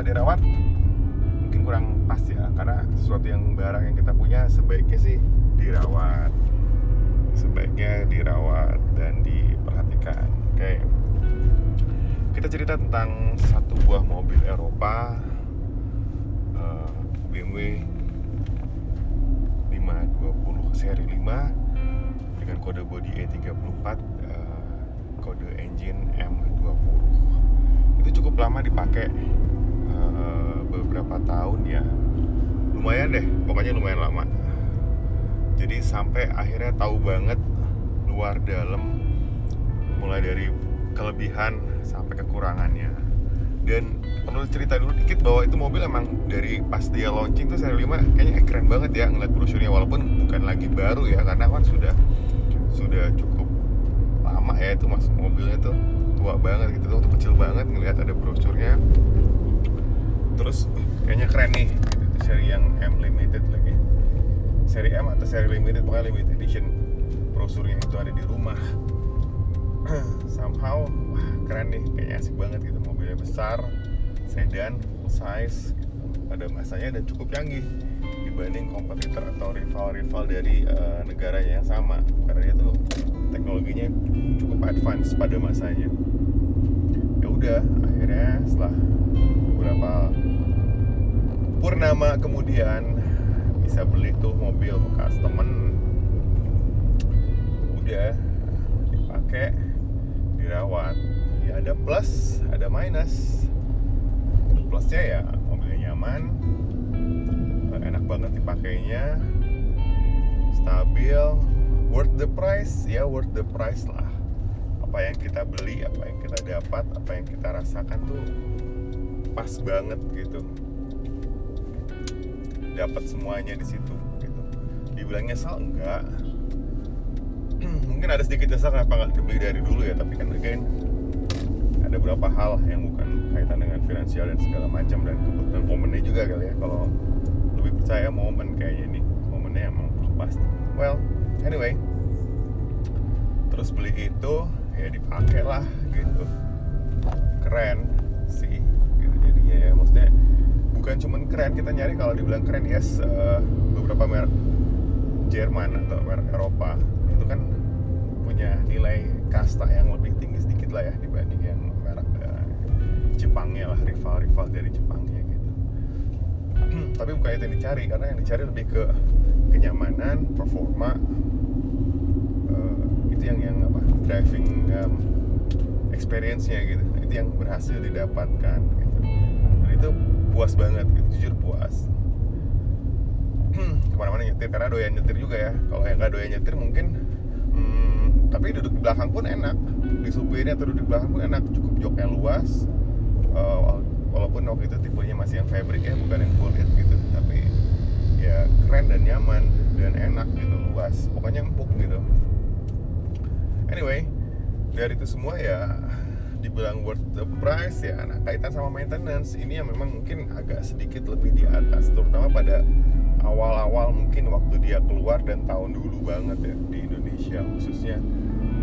kalau dirawat mungkin kurang pas ya karena sesuatu yang barang yang kita punya sebaiknya sih dirawat. Sebaiknya dirawat dan diperhatikan. Oke. Kita cerita tentang satu buah mobil Eropa eh, BMW 520 seri 5 dengan kode bodi E34 eh, kode engine M20 itu cukup lama dipakai eh, beberapa tahun ya. Lumayan deh pokoknya lumayan lama. Jadi sampai akhirnya tahu banget luar dalam mulai dari kelebihan sampai kekurangannya. Dan perlu cerita dulu dikit bahwa itu mobil emang dari pas dia launching tuh seri 5 kayaknya keren banget ya ngeliat brosurnya walaupun bukan lagi baru ya karena kan sudah sudah cukup lama ya itu mas mobilnya tuh tua banget gitu tuh kecil banget ngeliat ada brosurnya terus kayaknya keren nih gitu, itu seri yang M limited lagi. Seri M atau seri limited pokoknya limited edition brosurnya itu ada di rumah. Somehow wah keren nih kayaknya asik banget gitu mobilnya besar sedan full size gitu. pada masanya dan cukup canggih dibanding kompetitor atau rival-rival dari uh, negaranya yang sama. Karena dia tuh teknologinya cukup advance pada masanya. Ya udah akhirnya setelah beberapa purnama kemudian bisa beli tuh mobil bekas temen. Udah dipakai dirawat. Ya ada plus ada minus. Plusnya ya mobilnya nyaman. Enak banget dipakainya. Stabil. Worth the price ya worth the price lah. Apa yang kita beli apa yang kita dapat apa yang kita rasakan tuh pas banget gitu dapat semuanya di situ gitu. Dibilang nyesal enggak. Mungkin ada sedikit nyesal kenapa nggak dibeli dari dulu ya tapi kan again ada beberapa hal yang bukan kaitan dengan finansial dan segala macam dan kebetulan momennya juga kali ya kalau lebih percaya momen kayaknya nih momennya emang belum pasti well anyway. Terus beli itu ya dipakai lah gitu. Keren sih gitu jadinya ya. Maksudnya bukan cuman keren kita nyari kalau dibilang keren yes uh, beberapa merek Jerman atau merek Eropa itu kan punya nilai kasta yang lebih tinggi sedikit lah ya dibanding yang merek uh, Jepangnya lah rival-rival dari Jepangnya gitu. Tapi bukan itu yang dicari karena yang dicari lebih ke kenyamanan performa uh, itu yang yang apa driving um, experience-nya gitu. Itu yang berhasil didapatkan gitu. Dan itu puas banget gitu jujur puas. Ke mana-mana nyetir karena doyan nyetir juga ya. Kalau yang nggak doyan nyetir mungkin hmm, tapi duduk di belakang pun enak. Di supirnya atau duduk di belakang pun enak cukup joknya luas. Uh, walaupun waktu itu tipenya masih yang fabric ya bukan yang full gitu. Tapi ya keren dan nyaman dan enak gitu luas. Pokoknya empuk gitu. Anyway dari itu semua ya dibilang worth the price ya. Nah kaitan sama maintenance ini yang memang mungkin agak sedikit lebih di atas terutama pada awal-awal mungkin waktu dia keluar dan tahun dulu banget ya di Indonesia khususnya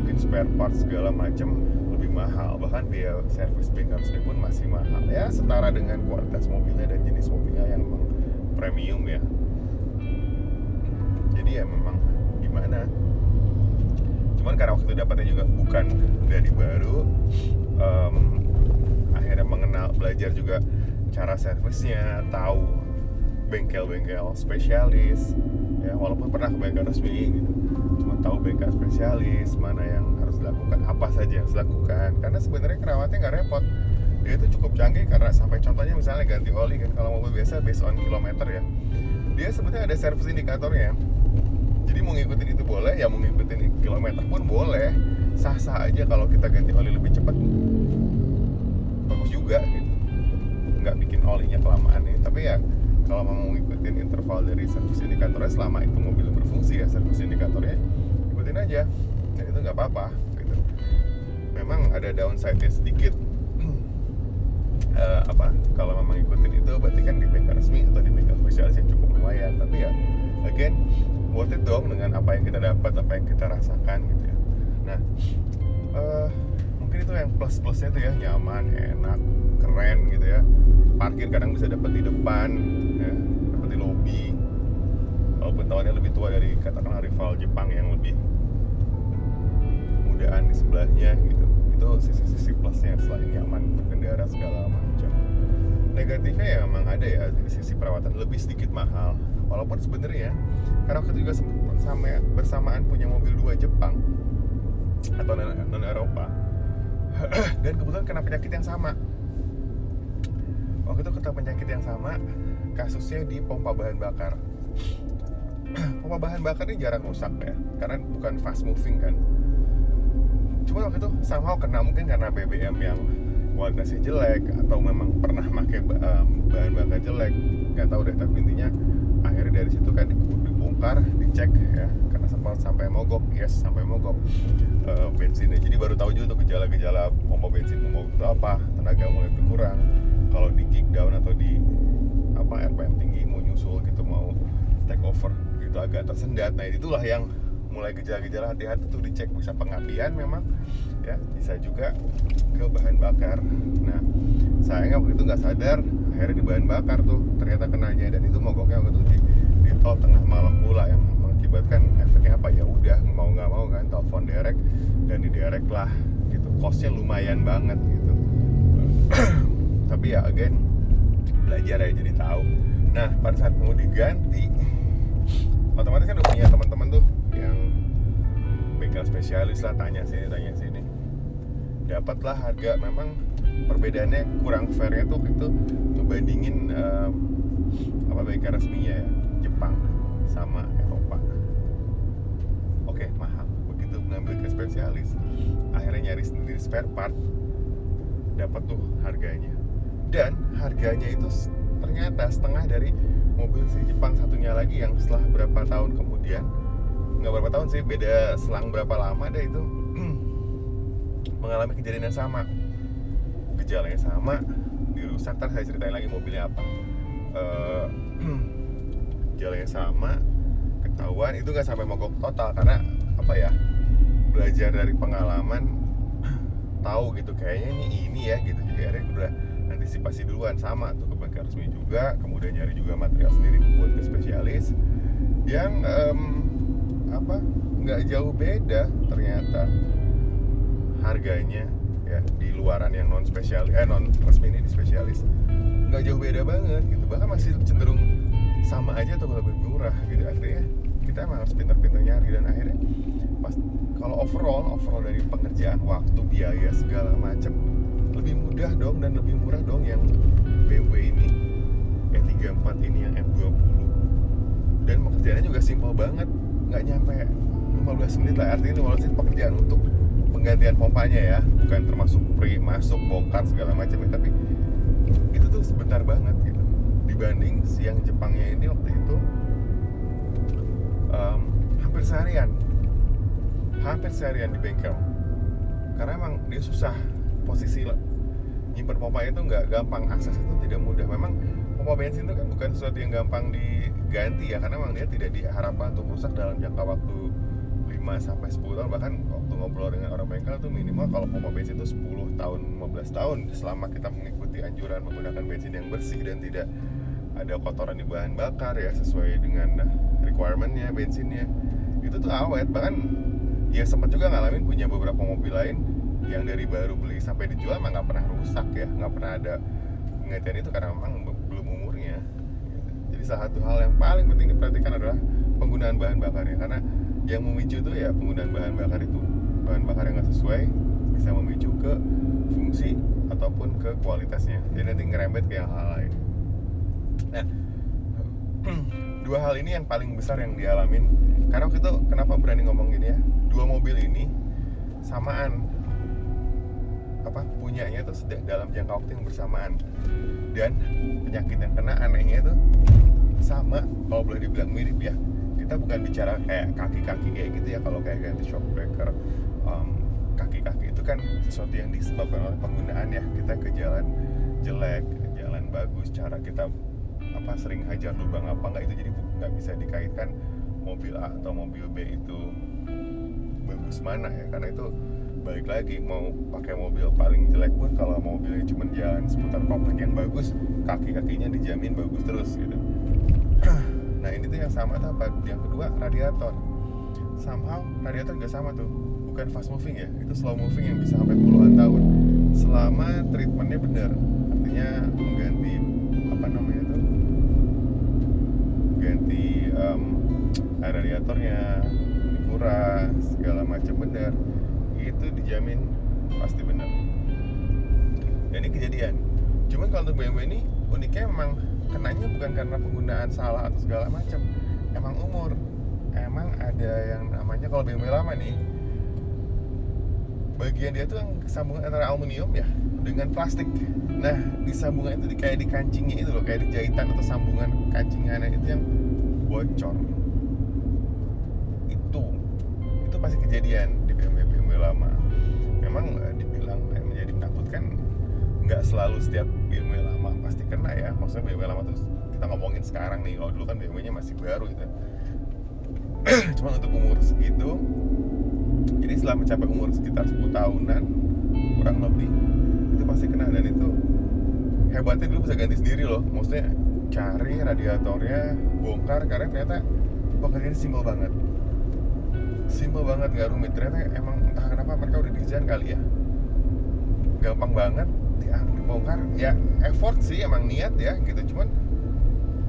mungkin spare parts segala macam lebih mahal. Bahkan biaya service bengkel resmi pun masih mahal. Ya setara dengan kualitas mobilnya dan jenis mobilnya yang memang premium ya. Jadi ya memang gimana? Cuman karena waktu dapatnya juga bukan dari baru um, akhirnya mengenal belajar juga cara servisnya tahu bengkel-bengkel spesialis ya walaupun pernah ke bengkel resmi gitu. Cuma tahu bengkel spesialis mana yang harus dilakukan apa saja yang harus dilakukan. Karena sebenarnya kerawatnya nggak repot. Dia itu cukup canggih karena sampai contohnya misalnya ganti oli kan kalau mobil biasa based on kilometer ya. Dia sebetulnya ada service indikatornya. Jadi mau ngikutin itu boleh ya mau ngikutin kilometer pun boleh sah-sah aja kalau kita ganti oli lebih cepat. Bagus juga gitu. Nggak bikin olinya kelamaan nih tapi ya kalau mau ngikutin interval dari service indikatornya selama itu mobil berfungsi ya service indikatornya ikutin aja. Dan itu nggak apa-apa gitu. Memang ada downside-nya sedikit. Uh, apa kalau memang ikutin itu berarti kan di bengkel resmi atau di bengkel spesialis yang cukup lumayan. Tapi ya again worth it dong dengan apa yang kita dapat apa yang kita rasakan gitu ya nah uh, mungkin itu yang plus plusnya tuh ya nyaman enak keren gitu ya. Parkir kadang bisa dapat di depan ya, dapat di lobby walaupun tawannya lebih tua dari katakanlah rival Jepang yang lebih mudaan di sebelahnya gitu. Itu sisi-sisi plusnya selain nyaman berkendara segala macam. Negatifnya ya memang ada ya dari sisi perawatan lebih sedikit mahal. Walaupun sebenarnya karena itu juga sama bersamaan punya mobil dua Jepang atau non Eropa dan kebetulan kena penyakit yang sama. Waktu itu kena penyakit yang sama kasusnya di pompa bahan bakar. Pompa bahan bakar ini jarang rusak ya karena bukan fast moving kan. Cuma waktu itu somehow kena mungkin karena BBM yang kualitasnya jelek atau memang pernah pakai bahan bakar jelek. Nggak tahu deh tapi intinya akhirnya dari situ kan dibongkar dicek ya karena sempat sampai mogok yes sampai mogok. Uh, bensinnya jadi baru tahu juga tuh gejala-gejala pompa bensin mau itu apa tenaga mulai berkurang. Kalau di kick down atau di apa RPM tinggi mau nyusul gitu mau take over gitu agak tersendat. Nah itulah yang mulai gejala-gejala. Hati-hati tuh dicek bisa pengapian memang ya bisa juga ke bahan bakar. Nah sayangnya waktu itu nggak sadar akhirnya di bahan bakar tuh ternyata kenanya. Dan itu mogoknya waktu itu di, di tol tengah malam pula yang mengakibatkan efeknya apa? Ya udah mau nggak mau kan telepon derek dan di derek lah gitu. Costnya lumayan banget gitu. Tapi ya again belajar ya jadi tahu. Nah pada saat mau diganti otomatis kan udah punya teman-teman tuh yang bengkel spesialis lah tanya sini tanya sini. Dapatlah harga memang perbedaannya kurang fairnya tuh itu ngebandingin um, apa bengkel resminya ya Jepang sama Eropa oke mahal mengambil ke spesialis akhirnya nyari sendiri spare part dapat tuh harganya. Dan harganya itu ternyata setengah dari mobil si Jepang satunya lagi yang setelah berapa tahun kemudian nggak berapa tahun sih beda selang berapa lama deh itu mengalami kejadian yang sama. Gejalanya sama dirusak ntar saya ceritain lagi mobilnya apa. Uh, gejalanya sama ketahuan itu nggak sampai mogok total karena apa ya belajar dari pengalaman tahu gitu kayaknya ini ini ya gitu. Jadi akhirnya udah antisipasi duluan sama tuh ke bengkel resmi juga kemudian nyari juga material sendiri buat ke spesialis yang um, apa nggak jauh beda ternyata harganya ya di luaran yang non spesial eh non resmi ini di spesialis. Nggak jauh beda banget gitu. Bahkan masih cenderung sama aja atau lebih murah gitu. Akhirnya kita emang harus pintar-pintar nyari dan akhirnya pas kalau overall overall dari pengerjaan waktu biaya segala macam lebih mudah dong dan lebih murah dong yang BMW ini E34 ini yang M20 dan pekerjaannya juga simpel banget nggak nyampe 15 menit lah. Artinya 15 menit pekerjaan untuk penggantian pompanya ya bukan termasuk pre masuk bongkar segala macam ya tapi itu tuh sebentar banget gitu. Dibanding siang Jepangnya ini waktu itu um, hampir seharian hampir seharian di bengkel. Karena emang dia susah posisi nyimpen pompa itu nggak gampang akses itu tidak mudah. Memang pompa bensin itu kan bukan sesuatu yang gampang diganti ya karena memang dia tidak diharapkan untuk rusak dalam jangka waktu 5 sampai 10 tahun. Bahkan waktu ngobrol dengan orang bengkel tuh minimal kalau pompa bensin itu 10 tahun 15 tahun selama kita mengikuti anjuran menggunakan bensin yang bersih dan tidak ada kotoran di bahan bakar ya sesuai dengan requirementnya bensinnya. Itu tuh awet bahkan ya sempat juga ngalamin punya beberapa mobil lain yang dari baru beli sampai dijual emang nggak pernah rusak ya nggak pernah ada penggantian itu karena memang belum umurnya. Jadi salah satu hal yang paling penting diperhatikan adalah penggunaan bahan bakarnya karena yang memicu itu ya penggunaan bahan bakar itu. Bahan bakar yang nggak sesuai bisa memicu ke fungsi ataupun ke kualitasnya. Jadi nanti ngerembet ke yang hal lain. Nah dua hal ini yang paling besar yang dialamin. Karena waktu itu kenapa berani ngomong gini ya dua mobil ini samaan. Apa punyanya itu dalam jangka waktu yang bersamaan. Dan penyakit yang kena anehnya itu sama kalau boleh dibilang mirip ya. Kita bukan bicara kayak kaki-kaki kayak gitu ya kalau kayak ganti shock breaker um, kaki-kaki itu kan sesuatu yang disebabkan oleh penggunaan ya. Kita ke jalan jelek jalan bagus cara kita apa sering hajar lubang apa nggak itu jadi nggak bisa dikaitkan. Mobil A atau mobil B itu sebagus mana ya karena itu balik lagi mau pakai mobil paling jelek pun kalau mobilnya cuma jalan seputar komplek yang bagus kaki-kakinya dijamin bagus terus gitu. Nah ini tuh yang sama tuh apa? Yang kedua radiator. Somehow radiator nggak sama tuh. Bukan fast moving ya itu slow moving yang bisa sampai puluhan tahun. Selama treatmentnya benar artinya mengganti apa namanya tuh? Ganti um, radiatornya dikuras segala macam benar itu dijamin pasti benar dan ini kejadian. Cuman kalau untuk BMW ini uniknya memang kenanya bukan karena penggunaan salah atau segala macam. Emang umur. Emang ada yang namanya kalau BMW lama nih bagian dia tuh yang sambungan antara aluminium ya dengan plastik. Nah di sambungan itu kayak di kancingnya itu loh kayak di jahitan atau sambungan kancingannya itu yang bocor itu itu pasti kejadian di BMW BMW lama. Memang eh, dibilang eh, menjadi menakutkan nggak selalu setiap BMW lama pasti kena ya. Maksudnya BMW lama tuh kita ngomongin sekarang nih kalau dulu kan BMW nya masih baru gitu. Cuma untuk umur segitu jadi setelah mencapai umur sekitar 10 tahunan kurang lebih itu pasti kena. Dan itu hebatnya dulu bisa ganti sendiri loh. Maksudnya cari radiatornya bongkar karena ternyata pekerjaan simpel banget simpel banget nggak rumit. Ternyata emang entah kenapa mereka udah desain kali ya. Gampang banget ya, dibongkar. Ya effort sih emang niat ya gitu. Cuman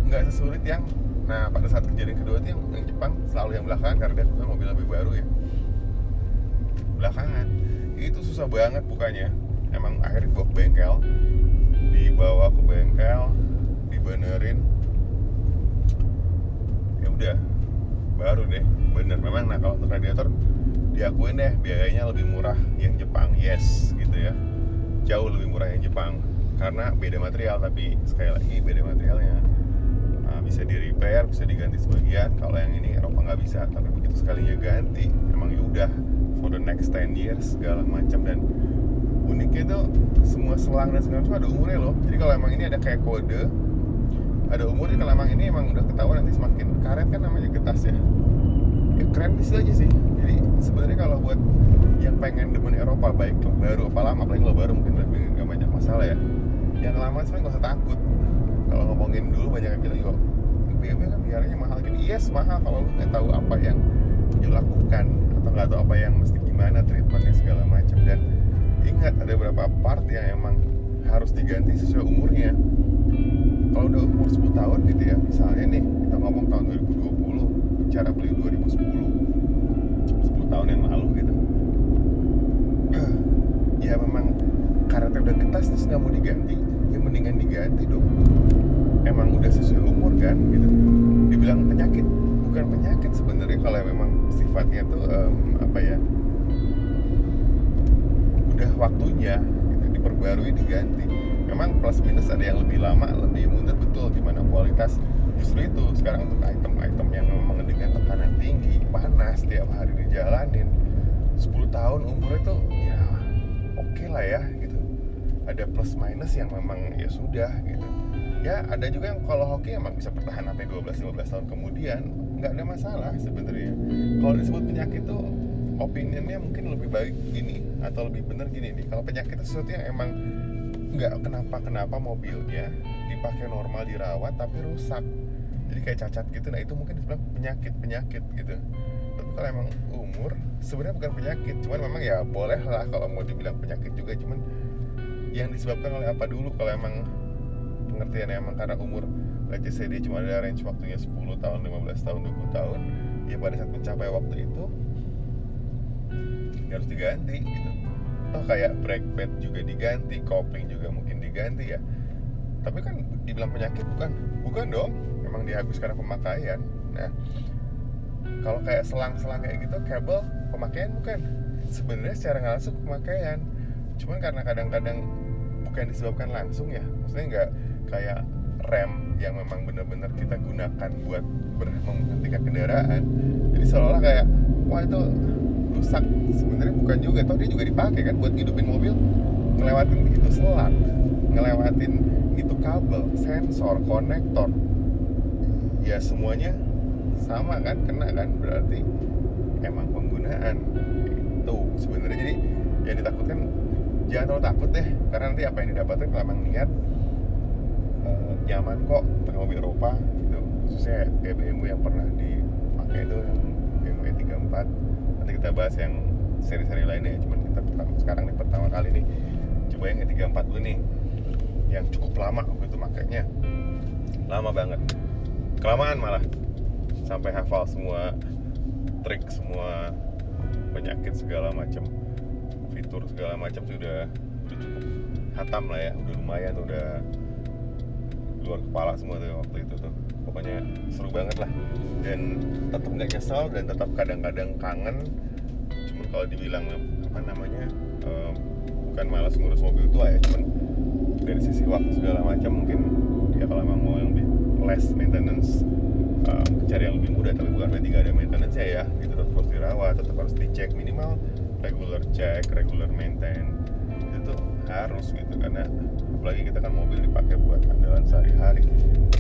nggak sesulit yang nah pada saat kejadian kedua itu yang, yang Jepang selalu yang belakangan karena dia punya mobil lebih baru ya. Belakangan. Itu susah banget bukanya. Emang akhirnya dibawa ke bengkel dibawa ke bengkel dibenerin. Ya udah baru deh bener memang nah kalau untuk radiator diakuin deh biayanya lebih murah yang Jepang. Yes gitu ya. Jauh lebih murah yang Jepang. Karena beda material tapi sekali lagi beda materialnya. Nah, bisa di repair bisa diganti sebagian. Kalau yang ini Eropa nggak bisa. Tapi begitu sekalinya ganti emang ya udah for the next 10 years segala macam. Dan uniknya itu semua selang dan segala macam ada umurnya loh. Jadi kalau emang ini ada kayak kode ada umurnya. Kalau emang ini emang udah ketahuan nanti semakin karet kan namanya getas ya ya keren di situ aja sih. Jadi sebenarnya kalau buat yang pengen demen Eropa baik baru apa lama apalagi kalau baru mungkin lebih nggak banyak masalah ya. Yang lama sebenarnya nggak usah takut. Kalau ngomongin dulu banyak yang bilang yuk BMW kan biayanya mahal gini yes mahal. Kalau lu nggak tahu apa yang dilakukan atau nggak tahu apa yang mesti gimana treatmentnya segala macam. Dan ingat ada beberapa part yang emang harus diganti sesuai umurnya. Kalau udah umur 10 tahun gitu ya misalnya nih kita ngomong tahun 2020 bicara beli 2010 10 tahun yang lalu gitu. Ya memang karetnya udah getas terus nggak mau diganti. Ya mendingan diganti dong. Emang udah sesuai umur kan gitu. Dibilang penyakit. Bukan penyakit sebenarnya kalau memang sifatnya tuh um, apa ya? Udah waktunya gitu, diperbarui diganti. Memang plus minus ada yang lebih lama lebih mundur betul. Gimana kualitas justru itu. Sekarang untuk item-item yang memang dengan tekanan tinggi panas tiap hari dijalanin 10 tahun umurnya tuh ya oke okay lah ya gitu. Ada plus minus yang memang ya sudah gitu. Ya ada juga yang kalau hoki emang bisa bertahan sampai 12-15 tahun kemudian nggak ada masalah sebenarnya. Kalau disebut penyakit tuh opinionnya mungkin lebih baik gini atau lebih bener gini nih. Kalau penyakit itu sesuatu yang emang nggak kenapa kenapa mobilnya dipakai normal dirawat tapi rusak. Jadi kayak cacat gitu. Nah itu mungkin disebut penyakit penyakit gitu. Tapi kalau emang umur sebenarnya bukan penyakit. Cuman memang ya boleh lah kalau mau dibilang penyakit juga. Cuman yang disebabkan oleh apa dulu? Kalau emang pengertian emang karena umur let's say cuma ada range waktunya 10 tahun 15 tahun 20 tahun ya pada saat mencapai waktu itu ya harus diganti gitu. Toh kayak brake pad juga diganti kopling juga mungkin diganti ya tapi kan dibilang penyakit bukan? Bukan dong. Memang dihapus karena pemakaian. Nah kalau kayak selang-selang kayak gitu kabel pemakaian bukan. Sebenarnya secara nggak langsung pemakaian. Cuman karena kadang-kadang bukan disebabkan langsung ya. Maksudnya nggak kayak rem yang memang benar-benar kita gunakan buat menghentikan kendaraan. Jadi seolah-olah kayak wah itu rusak. Sebenarnya bukan juga. Toh dia juga dipakai kan buat hidupin mobil. Ngelewatin itu selang. Ngelewatin itu kabel sensor konektor. Ya semuanya sama kan kena kan berarti emang pengguna penggunaan. Itu sebenarnya. Jadi yang ditakutkan jangan terlalu takut deh karena nanti apa yang didapatkan kalau emang niat eh, nyaman kok pakai mobil Eropa gitu. Khususnya kayak BMW yang pernah dipakai itu yang BMW 34 nanti kita bahas yang seri-seri lainnya cuman kita pertama, sekarang nih pertama kali nih. Coba yang E34 dulu nih yang cukup lama waktu itu makanya lama banget. Kelamaan malah. Sampai hafal semua trik semua penyakit segala macam fitur segala macam sudah udah cukup hatam lah ya. Udah lumayan udah luar kepala semua tuh waktu itu tuh. Pokoknya seru banget lah. Dan tetap nggak nyesel dan tetap kadang-kadang kangen. Cuman kalau dibilang apa namanya em, bukan malas ngurus mobil tua ya cuman dari sisi waktu segala macam mungkin ya kalau emang mau yang lebih less maintenance em, cari yang lebih mudah tapi bukan berarti nggak ada maintenance ya gitu. Tetap harus dirawat tetap harus dicek minimal regular check regular maintain itu tuh harus gitu. Karena apalagi kita kan mobil dipakai buat andalan sehari-hari.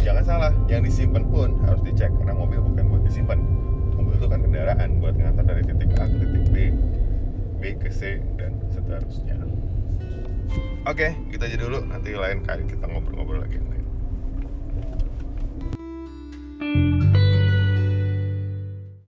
Jangan salah yang disimpan pun harus dicek karena mobil bukan buat disimpan. Mobil itu kan kendaraan buat ngantar dari titik A ke titik B B ke C dan seterusnya oke kita aja dulu. Nanti lain kali kita ngobrol-ngobrol lagi